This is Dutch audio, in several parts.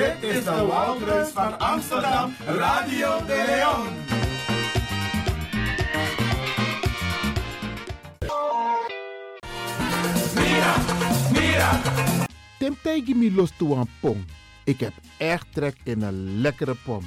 Dit is de Woudreus van Amsterdam, Radio de Leon. Mira, mira. Temtegi mi los toe aan pom. Ik heb echt trek in een lekkere pom.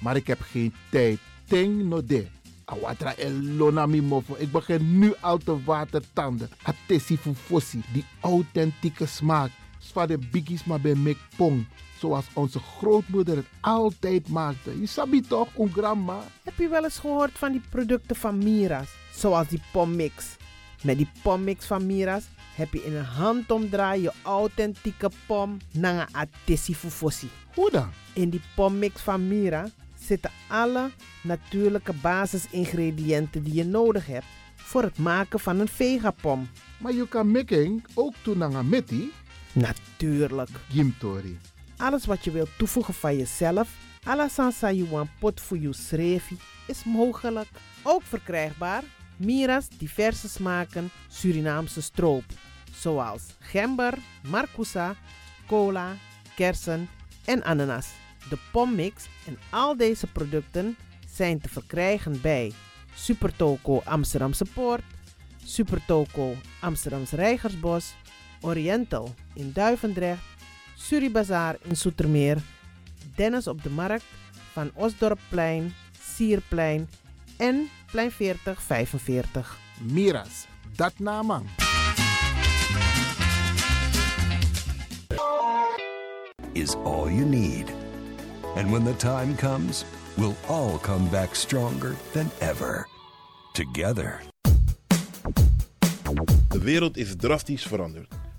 Maar ik heb geen tijd. Ting no de. Awatra elona mofo. Ik begin nu al te watertanden. Atesi fufosi. Die authentieke smaak. Zwa de biggies maar bij mek pong. Zoals onze grootmoeder het altijd maakte. Je sabi toch, een grandma? Heb je wel eens gehoord van die producten van Mira's? Zoals die pommix. Met die pommix van Mira's heb je in een handomdraai je authentieke pom naar fufosi. Hoe dan? In die pommix van Mira zitten alle natuurlijke basisingrediënten die je nodig hebt voor het maken van een vegapom. Maar je kan making ook doen naar een metti. Natuurlijk. Gimtori. Alles wat je wilt toevoegen van jezelf, you want pot voor je srevi, is mogelijk. Ook verkrijgbaar Mira's diverse smaken Surinaamse stroop. Zoals gember, marcousa, cola, kersen en ananas. De pommix en al deze producten zijn te verkrijgen bij Supertoco Amsterdamse Poort, Supertoco Amsterdamse Reigersbos, Oriental in Duivendrecht, Suribazaar in Soetermeer, Dennis op de Markt, Van Osdorpplein, Sierplein en Plein 40 45. Miras. Dat naman. is all you need. And when the time comes, we'll all come back stronger than ever. Together. De wereld is drastisch veranderd.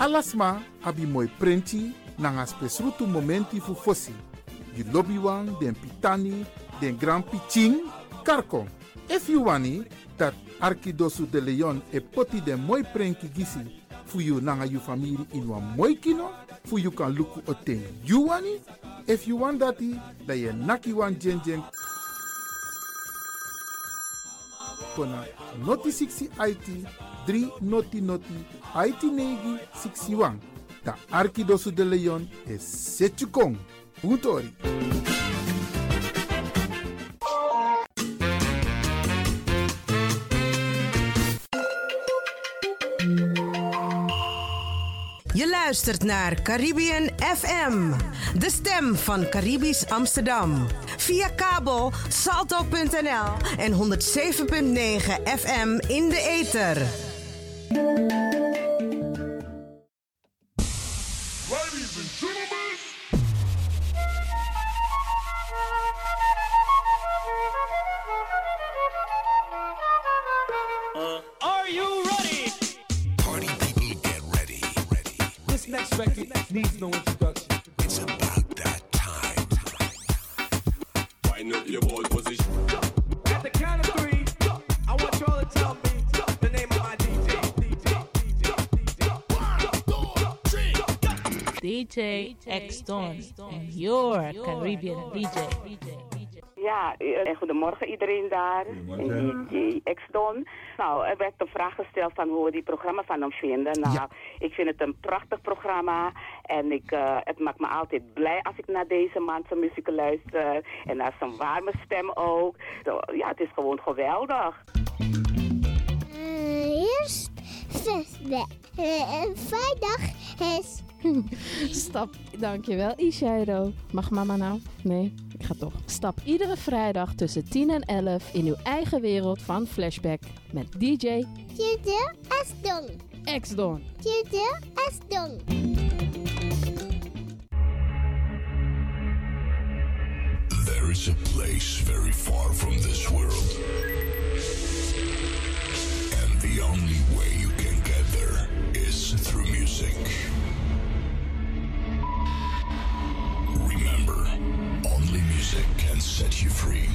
Alasma abi moi prenti nanga spesrutu momenti fu fosi. You lobby wan, den pitani, den grand piching, karko. If you wani, dat Arkidosu de Leon e poti den moi prenki gisi fu you nanga you family in wan moi kino, fu you kan luku o ten you wani. If you want dati, da ye naki wan jen jen kona noti 60 IT 3 noti noti IT negi 61. Ta Arkidosu de Leon e Setchukong. Puntori. Je luistert naar Caribbean FM, de stem van Caribisch Amsterdam. Via kabel salto.nl en 107.9 FM in de ether. Música X Don and your Caribbean DJ. Ja, eh, goedemorgen iedereen daar. En DJ X-Don. Nou, er werd een vraag gesteld van hoe we die programma van hem vinden. Nou, ik vind het een prachtig programma. En ik, eh, het maakt me altijd blij als ik naar deze man zijn muziek luister. En naar zijn warme stem ook. Ja, het is gewoon geweldig. eerst. Uh, vrijdag is... Stap, dankjewel Ishairo. Mag mama nou? Nee, ik ga toch. Stap iedere vrijdag tussen 10 en 11 in uw eigen wereld van Flashback met DJ Tjede Asdong. X-Don. Tjede Asdong. There is a place very far from this world. And the only way you can get there is through music. Only music can set you free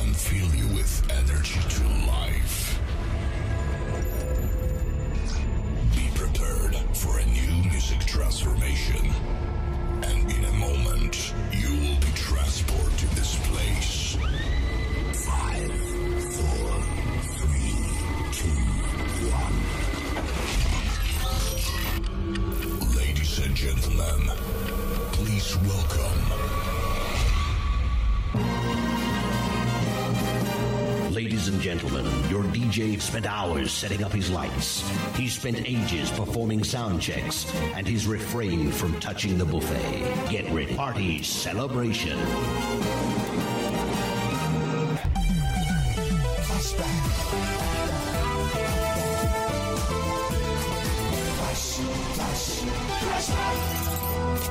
and fill you with energy to life. Be prepared for a new music transformation. And in a moment, you will be transported and gentlemen, your DJ spent hours setting up his lights. He spent ages performing sound checks, and he's refrained from touching the buffet. Get ready. Party celebration.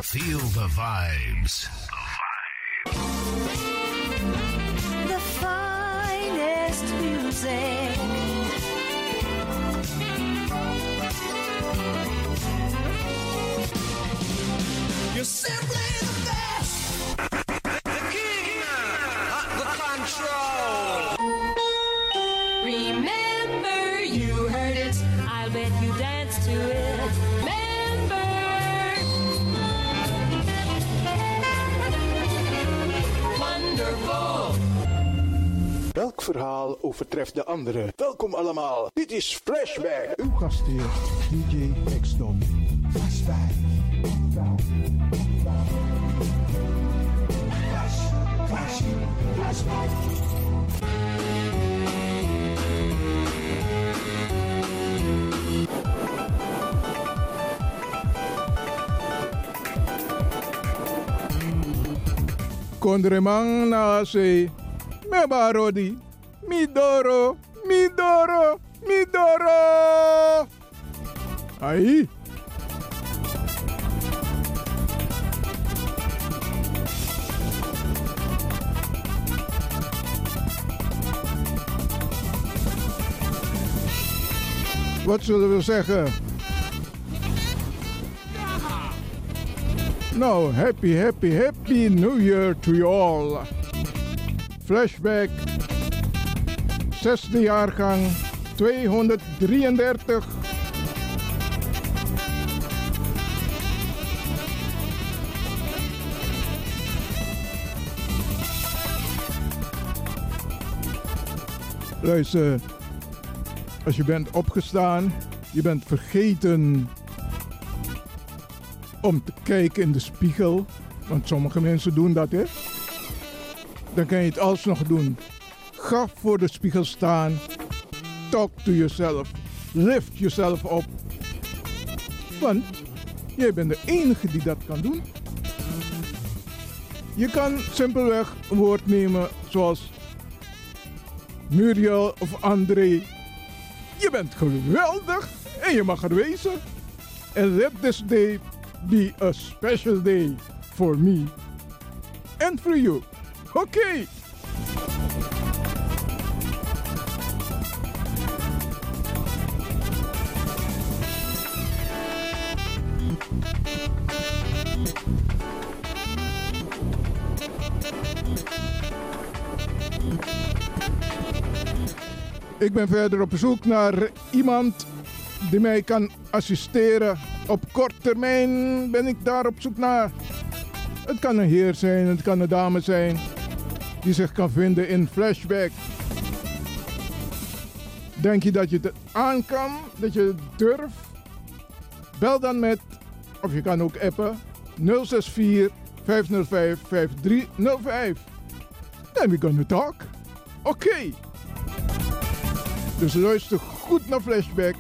Feel the vibes. Music. Overtreft de andere? Welkom allemaal. Dit is Flashback. Uw gastheer, DJ X-Don. Flashback. Kondremang na se. Me barodi. Midoro. Midoro. Midoro! Ai. Wat zullen we zeggen? Nou, happy, happy, happy New Year to you all. Flashback, zesde jaargang, 233. Luister, als je bent opgestaan, je bent vergeten om te kijken in de spiegel. Want sommige mensen doen dat, hè? Dan kan je het alsnog doen. Ga voor de spiegel staan. Talk to yourself. Lift yourself op. Want jij bent de enige die dat kan doen. Je kan simpelweg een woord nemen zoals Muriel of André. Je bent geweldig en je mag er wezen. And let this day be a special day for me and for you. Oké. Ik ben verder op zoek naar iemand die mij kan assisteren. Op kort termijn ben ik daar op zoek naar. Het kan een heer zijn, het kan een dame zijn die zich kan vinden in flashback. Denk je dat je het aan kan, dat je het durft? Bel dan met, of je kan ook appen, 064 505 5305. Then we gonna talk. Oké. Dus luister goed naar Flashback.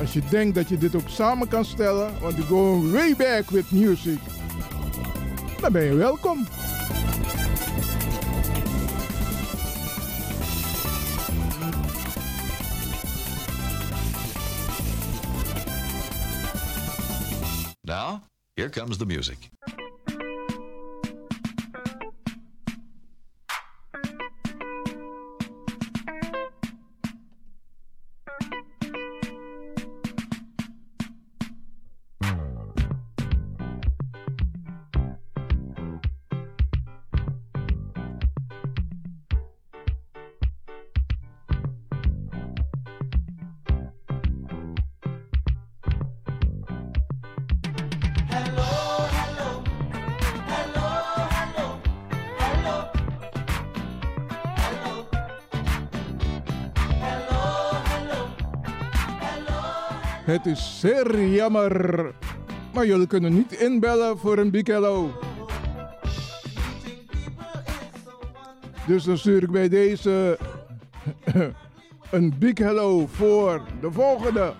Als je denkt dat je dit ook samen kan stellen, want we go way back with music, dan ben je welkom. Now, here comes the music. Het is zeer jammer, maar jullie kunnen niet inbellen voor een big hello. Dus dan stuur ik bij deze een big hello voor de volgende.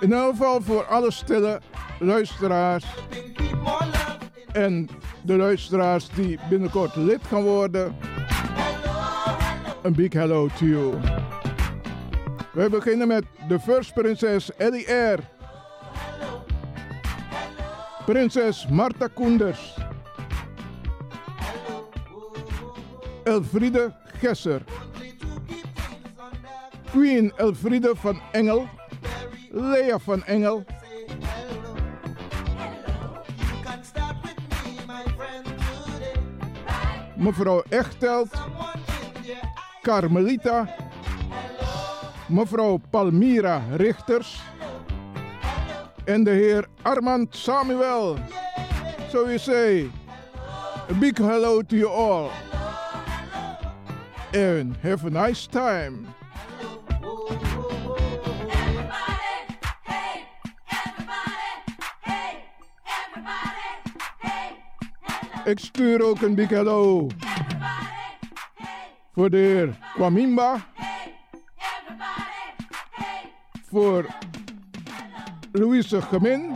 In elk geval voor alle stille luisteraars. En de luisteraars die binnenkort lid gaan worden. Een big hello to you. We beginnen met de first prinses Ellie Air. Prinses Marta Koenders. Elfriede Gesser. Queen Elfriede van Engel. Lea van Engel. Mevrouw Echtelt. Carmelita. Mevrouw Palmira Richters. En de heer Armand Samuel. So we say, a big hello to you all. And have a nice time. Ik stuur ook een big hello. Voor de heer Kwamimba. Voor Louise Gemin.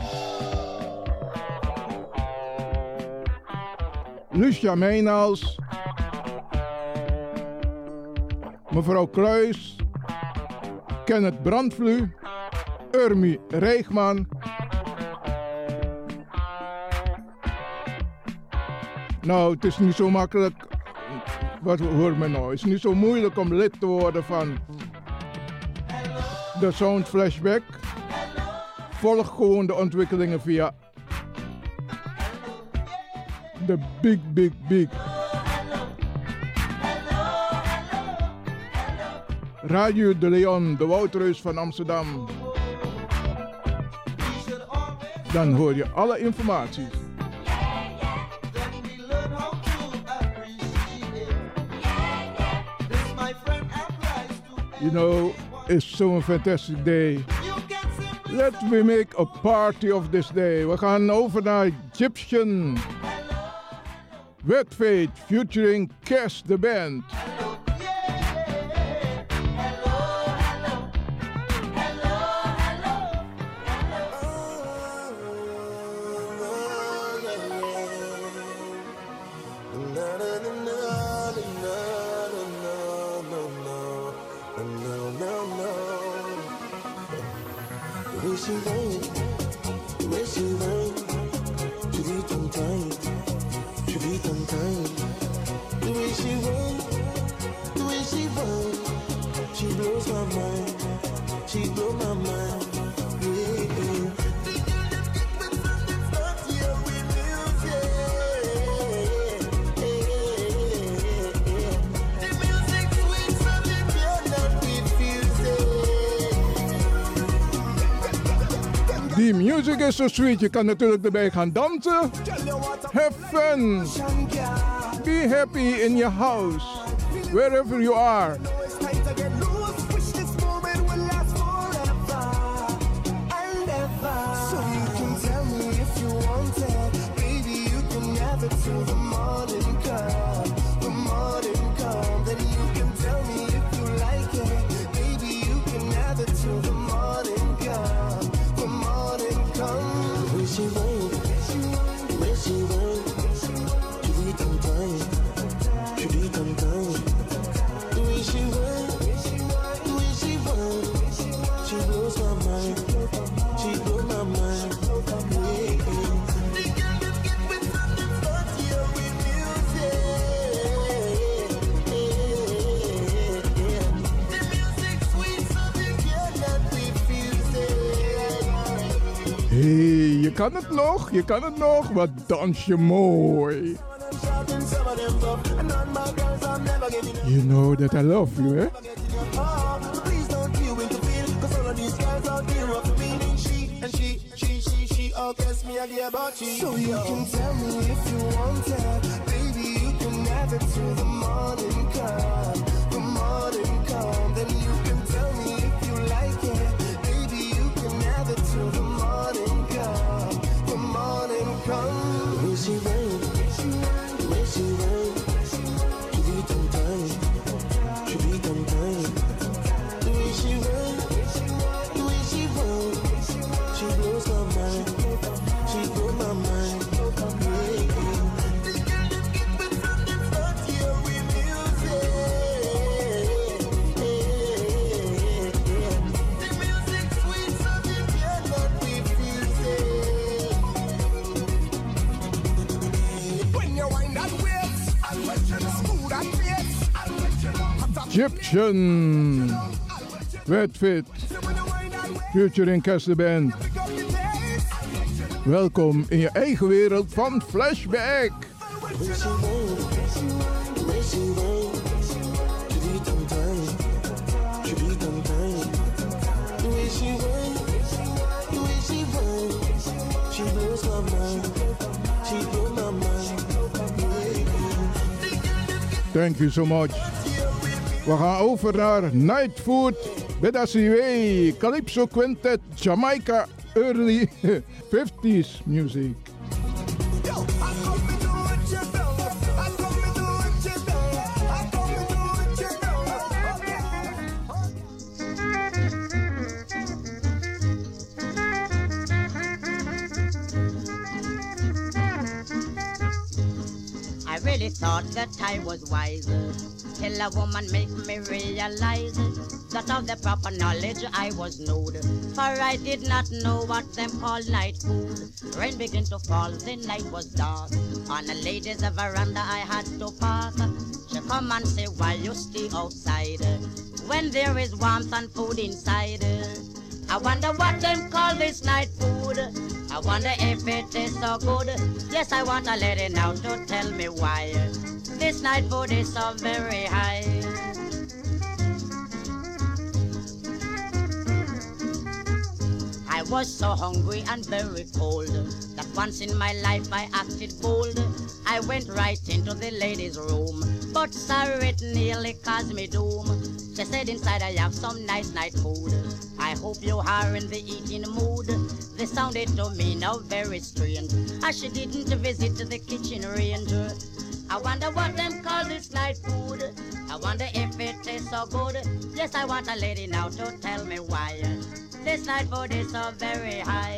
Lucia Meinals. mevrouw Kluis, Kenneth Brandvlu, Urmi Rijgman. Nou, het is niet zo makkelijk. Wat hoor me nou? Het is niet zo moeilijk om lid te worden van de Sound Flashback. Volg gewoon de ontwikkelingen via de Big Big Big. Radio de Leon, de Woudreus van Amsterdam. Dan hoor je alle informatie. You know, it's so a fantastic day. Let me make a party of this day. We gaan over naar Egyptian. Wet Fate featuring Cash the Band. Music is so sweet. Je kan natuurlijk erbij gaan dansen. Have fun. Be happy in your house. Wherever you are. Nog, je kan het nog. Wat dans je mooi. You know that I love you, hè? So you can tell me if you want baby, you can have it till the morning come, the morning come. Morning Egyptian. Wet Fit. Featuring the Band. Welkom in je eigen wereld van Flashback. Thank you so much. We gaan over naar Night Food, Bedasiwe, Calypso Quintet, Jamaica, early 50s music. I really thought that I was wiser till a woman make me realize it, that of the proper knowledge I was nude. For I did not know what them call night food. Rain began to fall, the night was dark. On a lady's veranda I had to park. She come and say, why you stay outside? When there is warmth and food inside. I wonder what them call this night food. I wonder if it is so good. Yes, I want a lady now to tell me why. This night food is so very high. I was so hungry and very cold that once in my life I acted bold. I went right into the ladies' room, but sorry, it nearly caused me doom. She said inside I have some nice night food. I hope you are in the eating mood. This sounded to me now very strange, as she didn't visit the kitchen range. I wonder what them call this night food. I wonder if it tastes so good. Yes, I want a lady now to tell me why. This night food is so very high.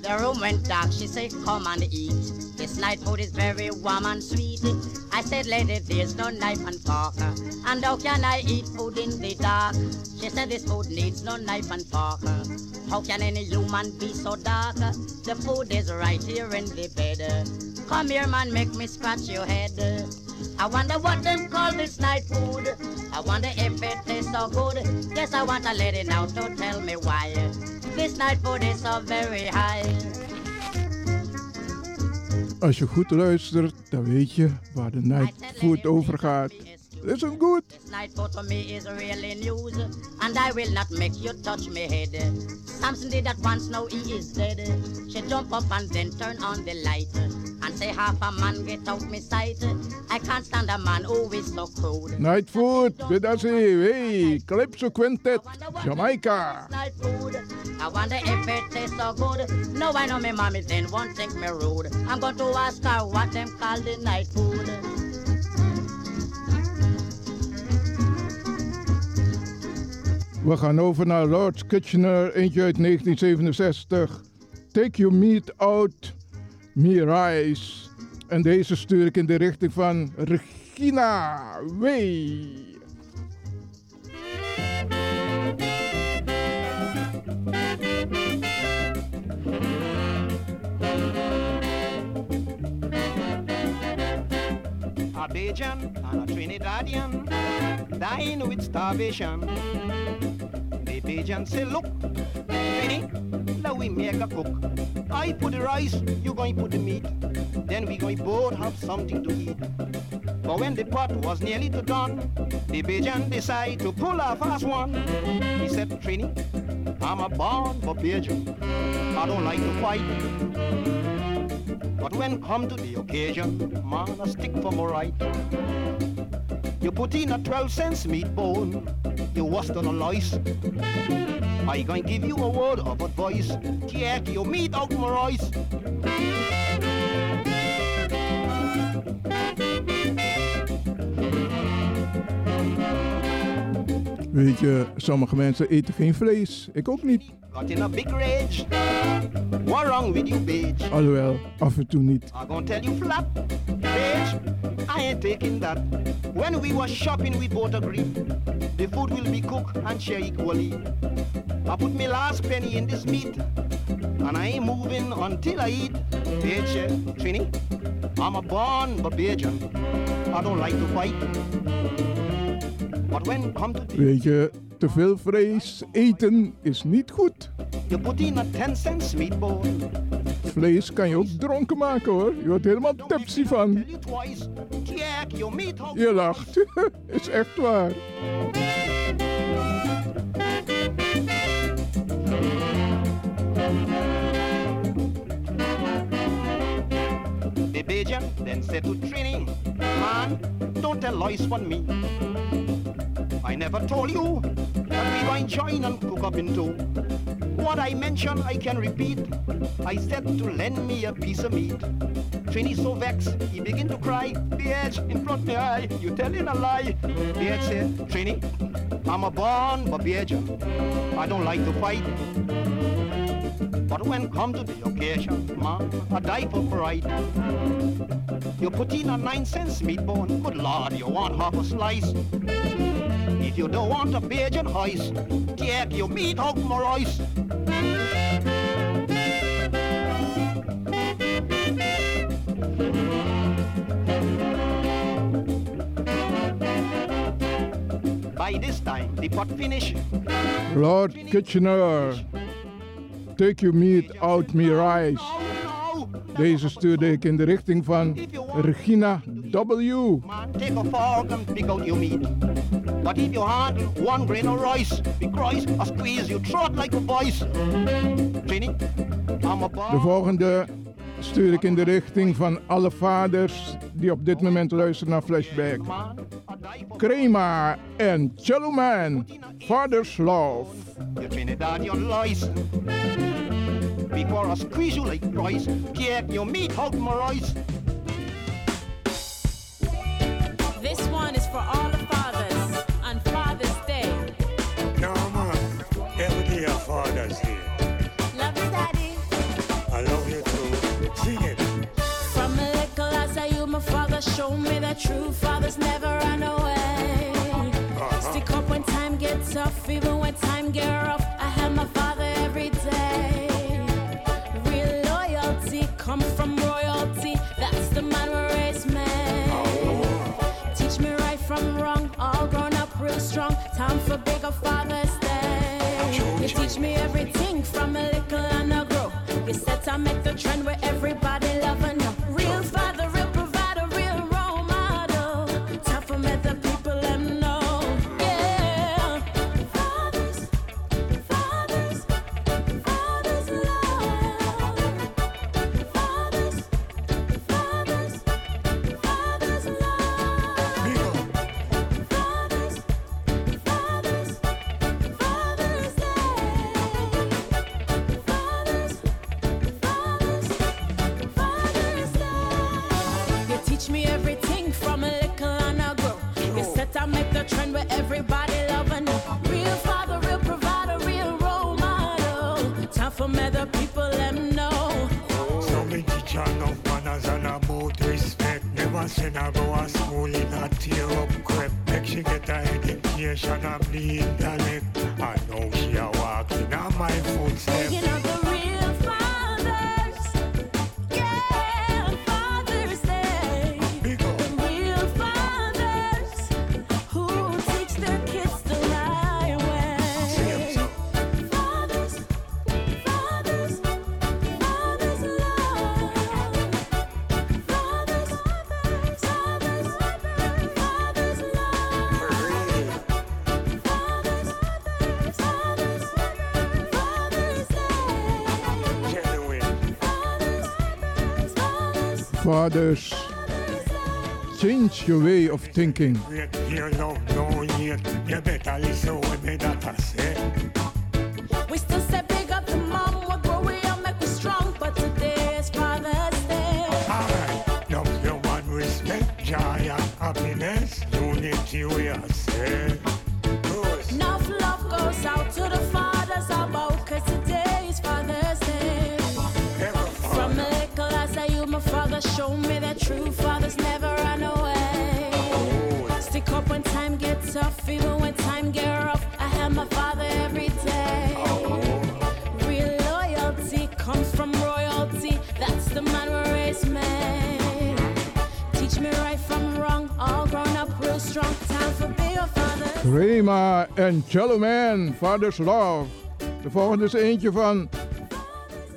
The room went dark, she said, come and eat. This night oh, food is very warm and sweet. I said, lady, there's no knife and fork. And how can I eat food in the dark? She said, this food needs no knife and fork. How can any human be so dark? The food is right here in the bed. Come here, man, make me scratch your head. I wonder what them call this night food. I wonder if it tastes so good. Yes, I want a lady now to tell me why. This night food is so very high. Als je goed luistert, dan weet je waar de night food over gaat. Listen good. This night food for me is really news. And I will not make you touch me head. Samson did that once, now he is dead. She jump up and then turn on the light. And say half a man get out me sight. I can't stand a man who is so crude. Night food, with us here. Hey, Calypso Quintet, Jamaica. I wonder if it tastes so good. No, I know me mommy then won't think me rude. I'm going to ask her what them call the night food. We gaan over naar Lord Kitchener, eentje uit 1967. Take your meat out, rice. En deze stuur ik in de richting van Regina Way. A Bajan and Trinidadian dying with starvation. The Bajan say, look, Trini, let we make a cook. I put the rice, you going put the meat. Then we going both have something to eat. But when the pot was nearly to done, the Bajan decide to pull a fast one. He said, Trini, I'm a born Barbadian. I don't like to fight. But when come to the occasion, man, I stick for my right. You put in a 12 cents meatball, you was on a lice. I gonna give you a word of advice. Take your meat out my rice. Weet je, sommige mensen eten geen vlees. Ik ook niet. Got in a big rage. What wrong with you, bitch? Alhoewel, af en toe niet. I gonna tell you flat, bitch. I ain't taking that. When we was shopping, we both agreed the food will be cooked and share equally. I put my last penny in this meat, and I ain't moving until I eat. Bitch, Trini, I'm a born Barbadian. I don't like to fight. Weet je, te veel vlees eten is niet goed. you put in a 10 cents meatball, Vlees kan je ook dronken maken hoor. Je wordt helemaal tipsy van. Je lacht. is echt waar. Bajan then said to Trini, Man, don't tell lies me. I never told you that we going join and cook up in two. What I mentioned, I can repeat. I said to lend me a piece of meat. Trini so vexed, he begin to cry. Bitch, in front my eye, you telling a lie. Bitch said, Trini, I'm a born Barbadian. I don't like to fight. But when come to the occasion, man, I die for pride. You put in a nine cents meat bone, good lord, you want half a slice. If you don't want a Bajan hoist, take your meat out my rice. By this time, the pot finish. Lord Kitchener, take your meat out me rice. Deze stuurde ik in de richting van Regina W. Man, Take a fork and pick out your meat. But if you had one grain of rice, be Christ, I squeeze your throat like a vice. Jenny, I'm a De volgende stuur ik in de richting van alle vaders die op dit moment luisteren naar Flashback. Crema en Chilluman, Father's Love. Before I squeeze you like rice, take your meat out my rice. This one is for all the fathers Father's here. Love you, Daddy. I love you too. Sing it. From a little as I you, my father showed me that true fathers never run away. Uh-huh. Stick up when time gets tough, even when time get rough. I have my father every day. Real loyalty come from royalty. That's the man who raised me. Uh-huh. Teach me right from wrong, all grown up real strong. Time for bigger Father's teach me everything from a little and a grow. You set I make the trend where everybody Fathers, change your way of thinking. When time gets tough, even when time get rough. I have my father every day. Real loyalty comes from royalty. That's the man who raised me. Teach me right from wrong, all grown up real strong. Time for bigger fathers. Crema en Chilluman, Father's Love. De volgende is eentje van,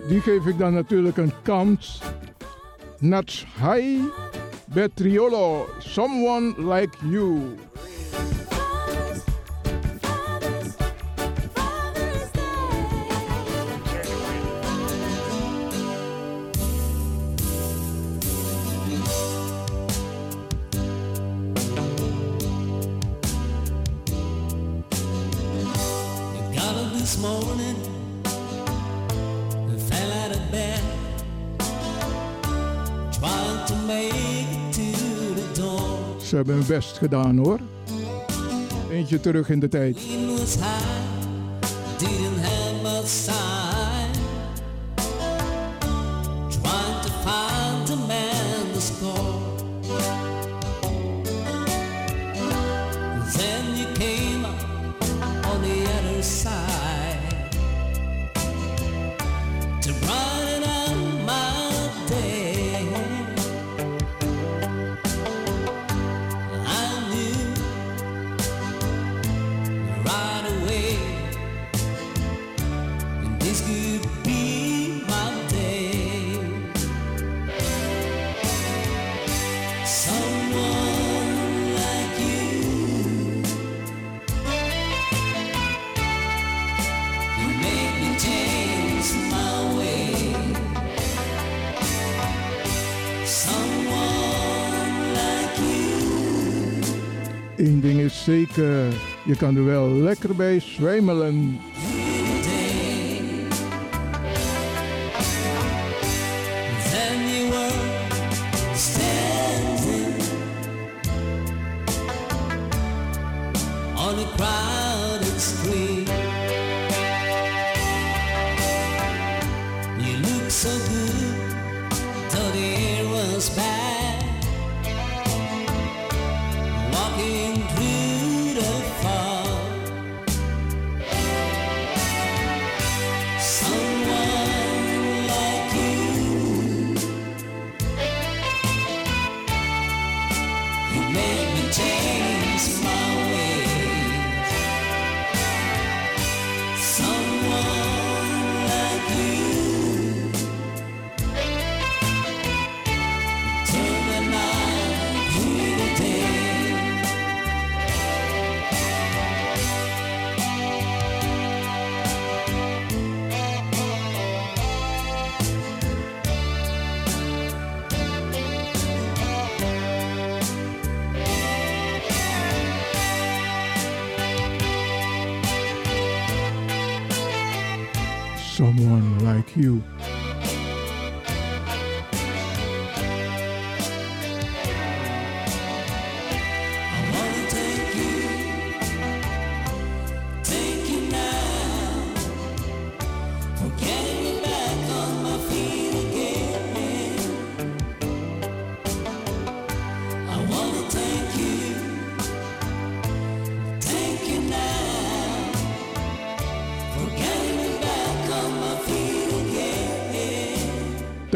die geef ik dan natuurlijk een kans. Nats High Betriolo, Someone Like You. Hebben best gedaan hoor. Eentje terug in de tijd. Je kan er wel lekker bij zwemelen.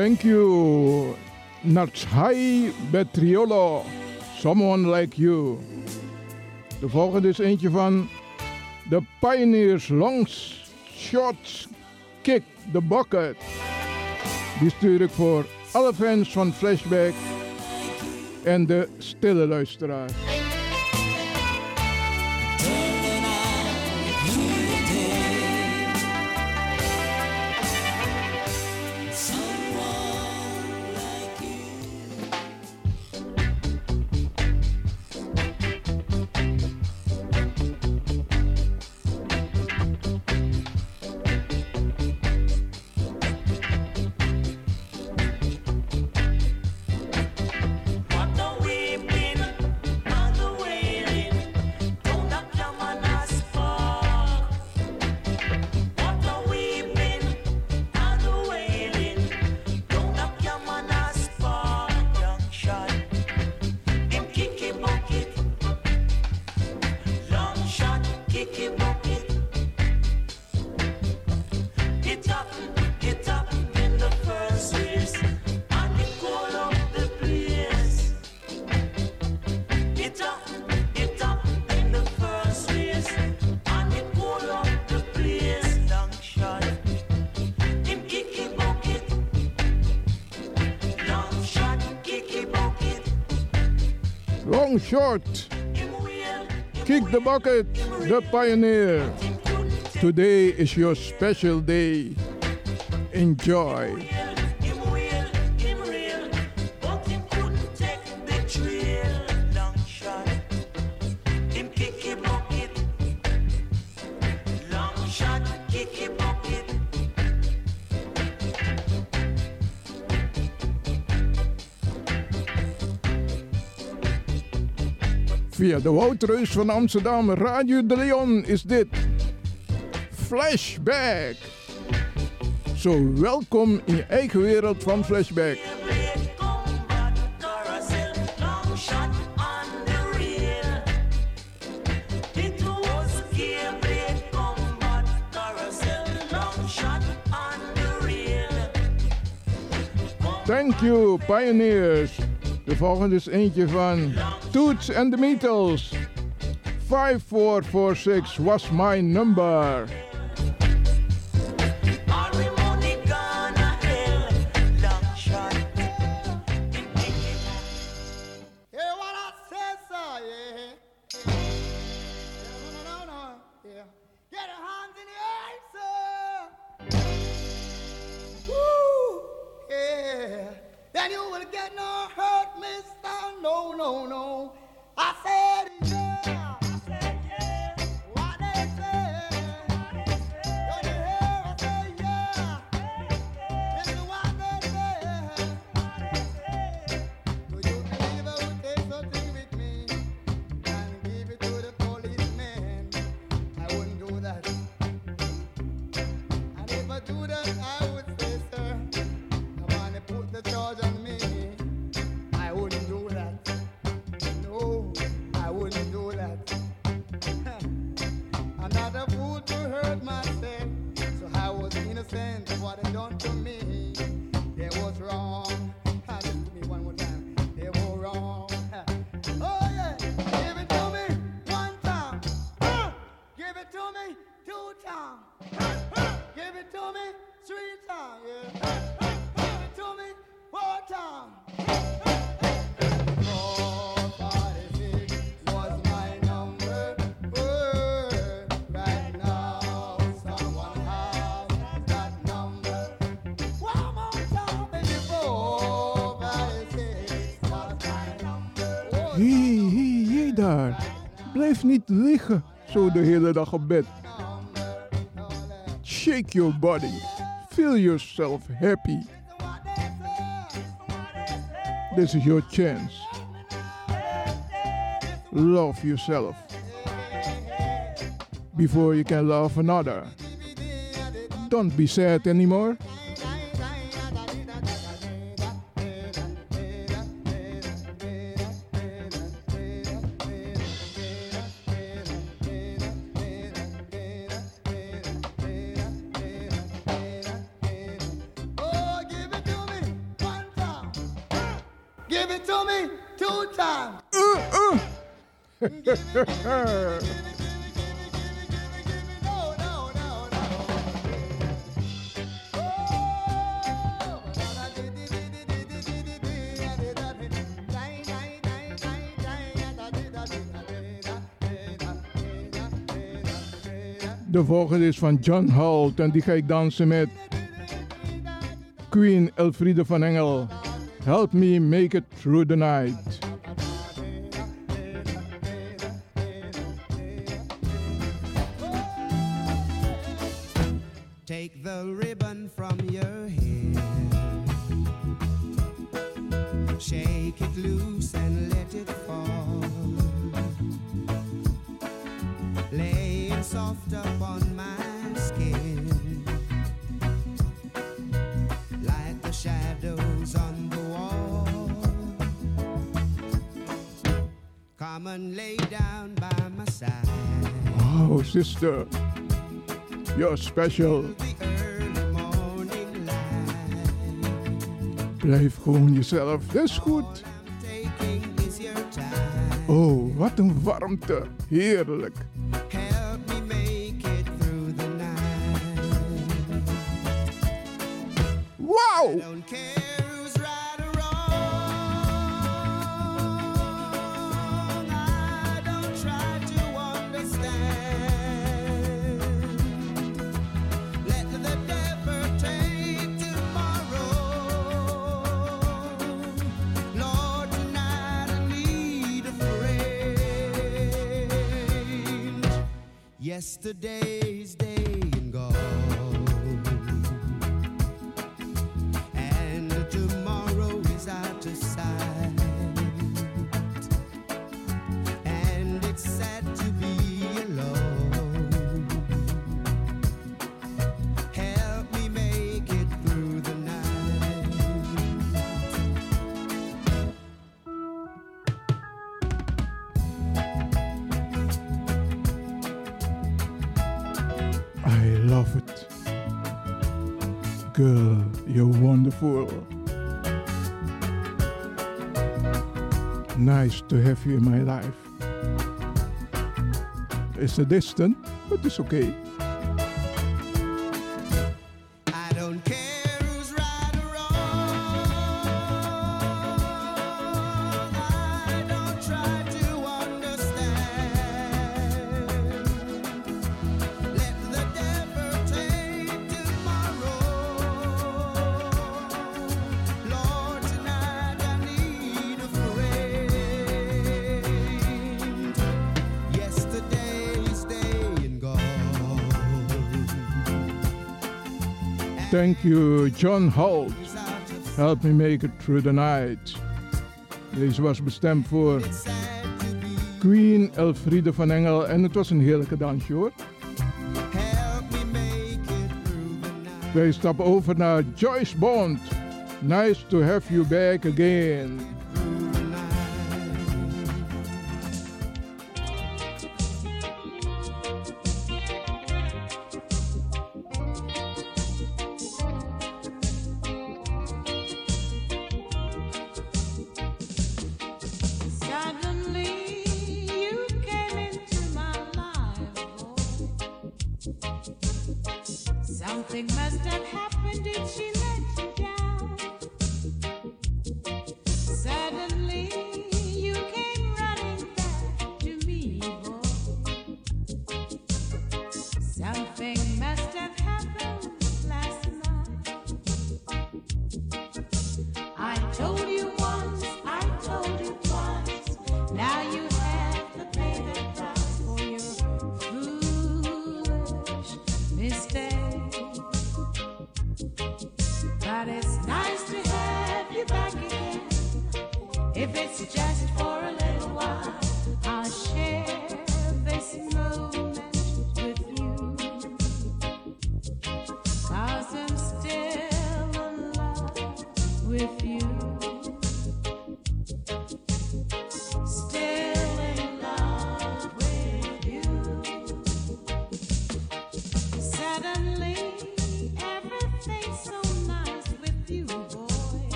Thank you, Natshai Betriolo. Someone Like You. De volgende is eentje van The Pioneers Longs Shots Kick the Bucket. Die stuur ik voor alle fans van Flashback en de stille luisteraars. short. Kick the bucket, the pioneer. Today is your special day. Enjoy. de Woutreus van Amsterdam, Radio de Leon is dit. Flashback. Zo welkom in je eigen wereld van Flashback. Thank you, pioneers. De volgende is eentje van Toots and the Metals. 5446 was my number. Blijf niet liggen zo de hele dag op bed. Shake your body. Feel yourself happy. This is your chance. Love yourself before you can love another. Don't be sad anymore. two times. De volgende is van John Holt en die ga ik dansen met Queen Elfriede van Engel. Help me make it through the night. sister. You're special. Blijf gewoon jezelf, dat is goed. Oh, wat een warmte. Heerlijk. Wauw! yesterday. nice to have you in my life. It's a distance, but it's okay. Thank you, John Holt. Help me make it through the night. Deze was bestemd voor Queen Elfriede van Engel en het was een heerlijke dansje hoor. Wij stappen over naar Joyce Bond. Nice to have you back again.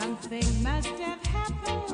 Something must have happened.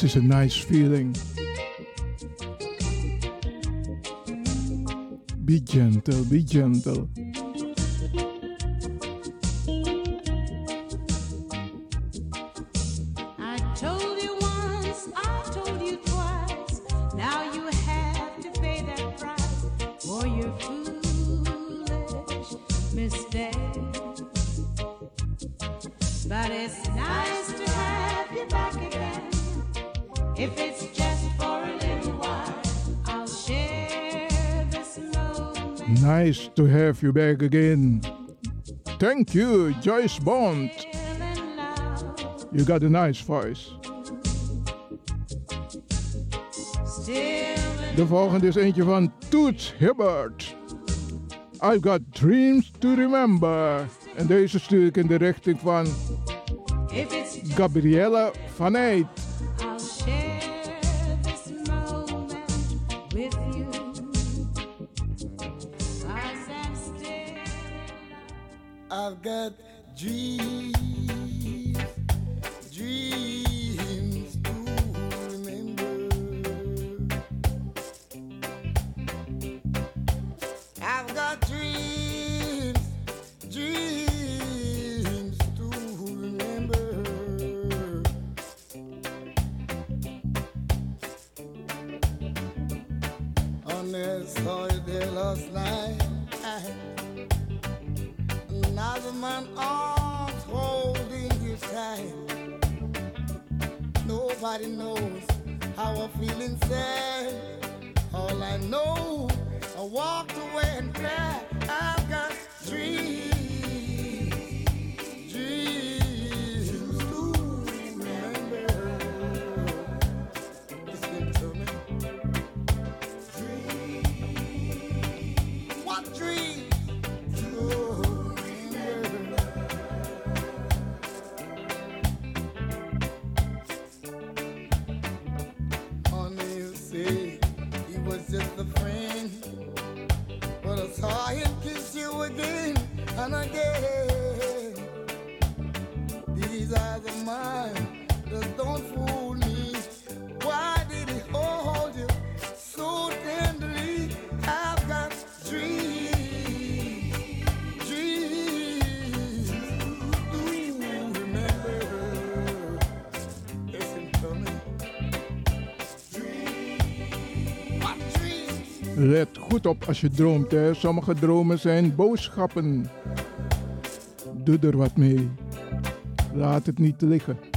this is a nice feeling. Be gentle, be gentle. have you back again. Thank you, Joyce Bond. You got a nice voice. De volgende is eentje van Toots Hibbert. I've got dreams to remember. En deze stuur ik in de richting van Gabriella van Eyck. I've got dreams. Let goed op als je droomt. Hè. Sommige dromen zijn boodschappen. Doe er wat mee. Laat het niet liggen.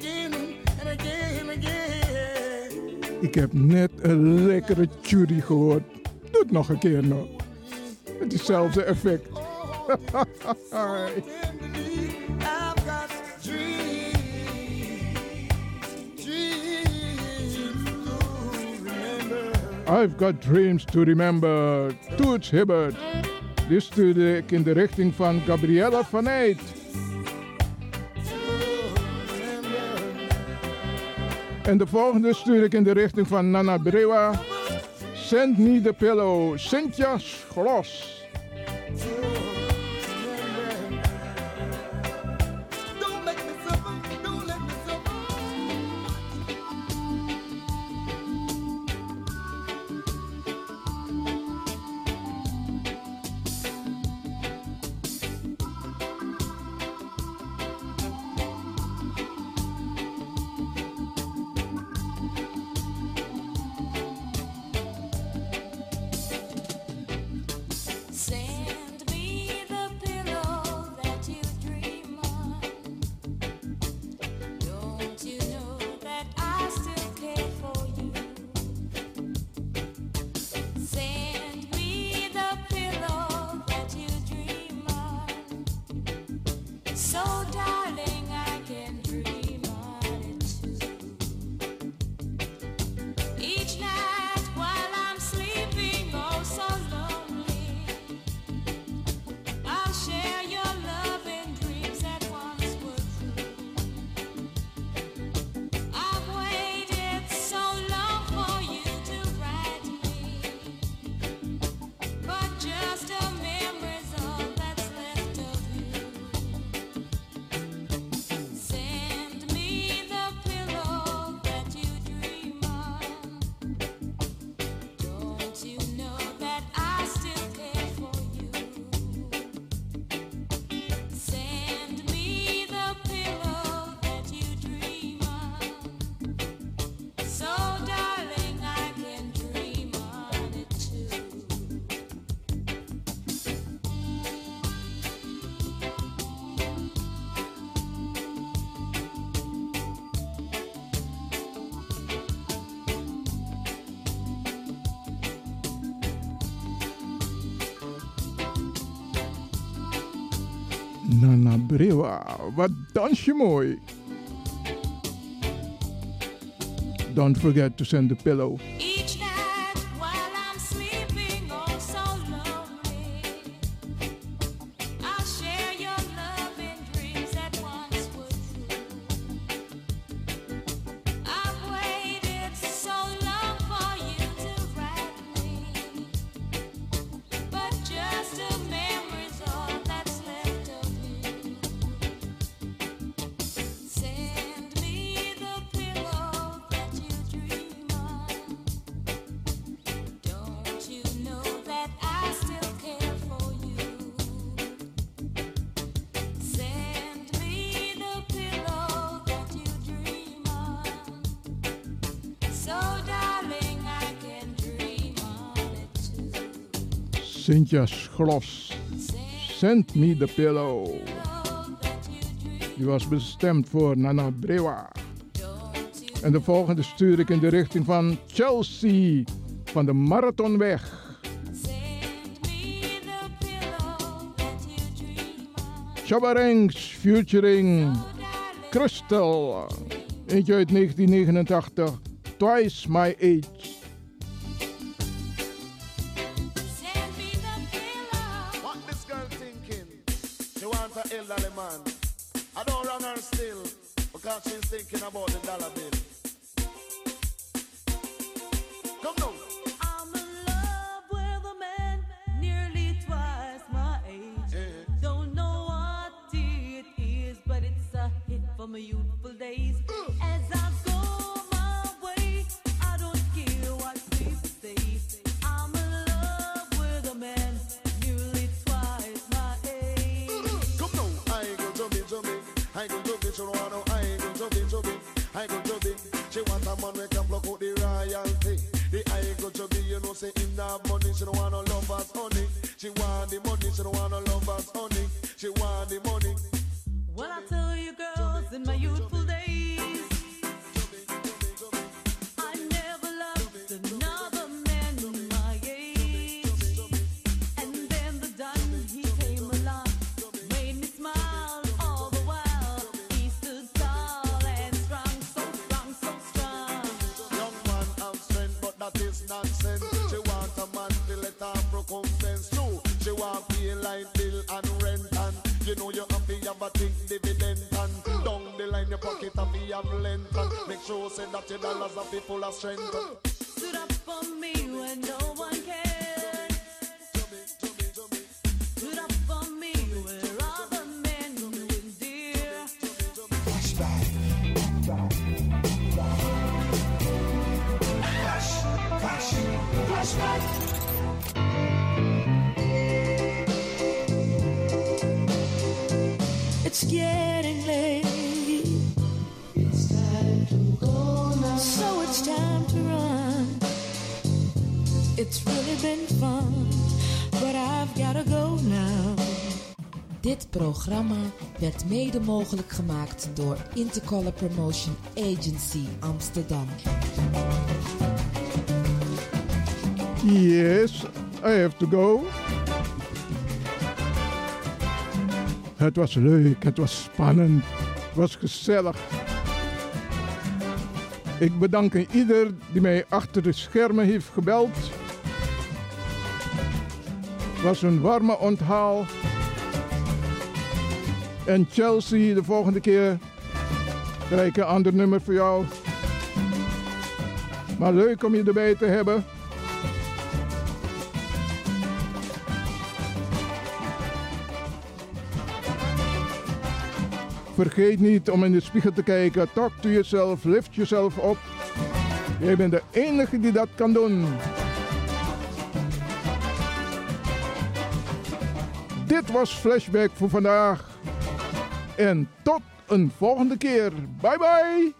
Again and again and again. Ik heb net een lekkere churi gehoord. Doe het nog een keer nog. Met hetzelfde effect. I've got dreams, to remember. I've got dreams to remember. Toots Hibbert. Dit stuurde ik in de richting van Gabriella van Eyck. En de volgende stuur ik in de richting van Nana Brewa. Send me the pillow. Cynthia Schloss. you. Nana Brewa, wat dans je mooi. Don't forget to send the pillow. Send me the pillow. Die was bestemd voor Nana Brewa. En de volgende stuur ik in de richting van Chelsea van de Marathonweg. Chabarengs featuring Crystal. Eentje uit 1989. Twice my age. Elderly man. I don't run her still because she's thinking about the dollar bill. It's getting late. It's time to go now. So it's time to run. It's really been fun, but I've gotta go now. Dit programma werd mede mogelijk gemaakt door Intercolor Promotion Agency Amsterdam. Yes, I have to go. Het was leuk, het was spannend, het was gezellig. Ik bedank ieder die mij achter de schermen heeft gebeld. Het was een warme onthaal. En Chelsea, de volgende keer krijg ik een ander nummer voor jou. Maar leuk om je erbij te hebben. Vergeet niet om in de spiegel te kijken. Talk to yourself, lift jezelf op. Jij bent de enige die dat kan doen. Dit was Flashback voor vandaag. En tot een volgende keer. Bye bye.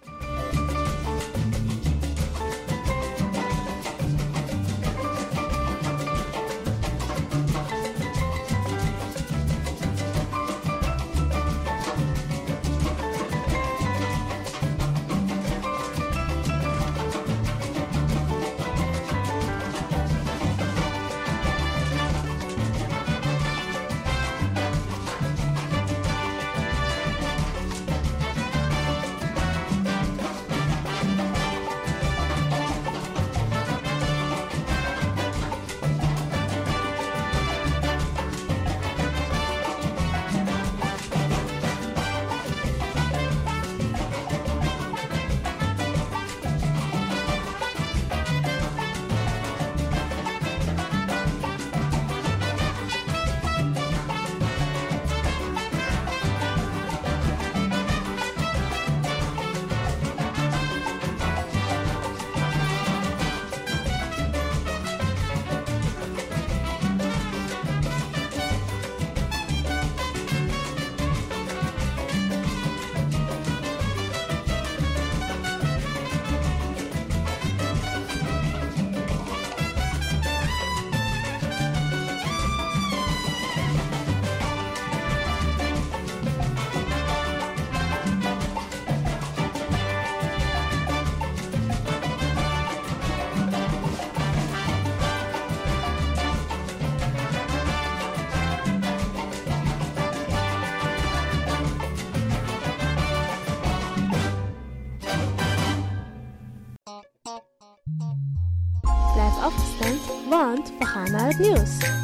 We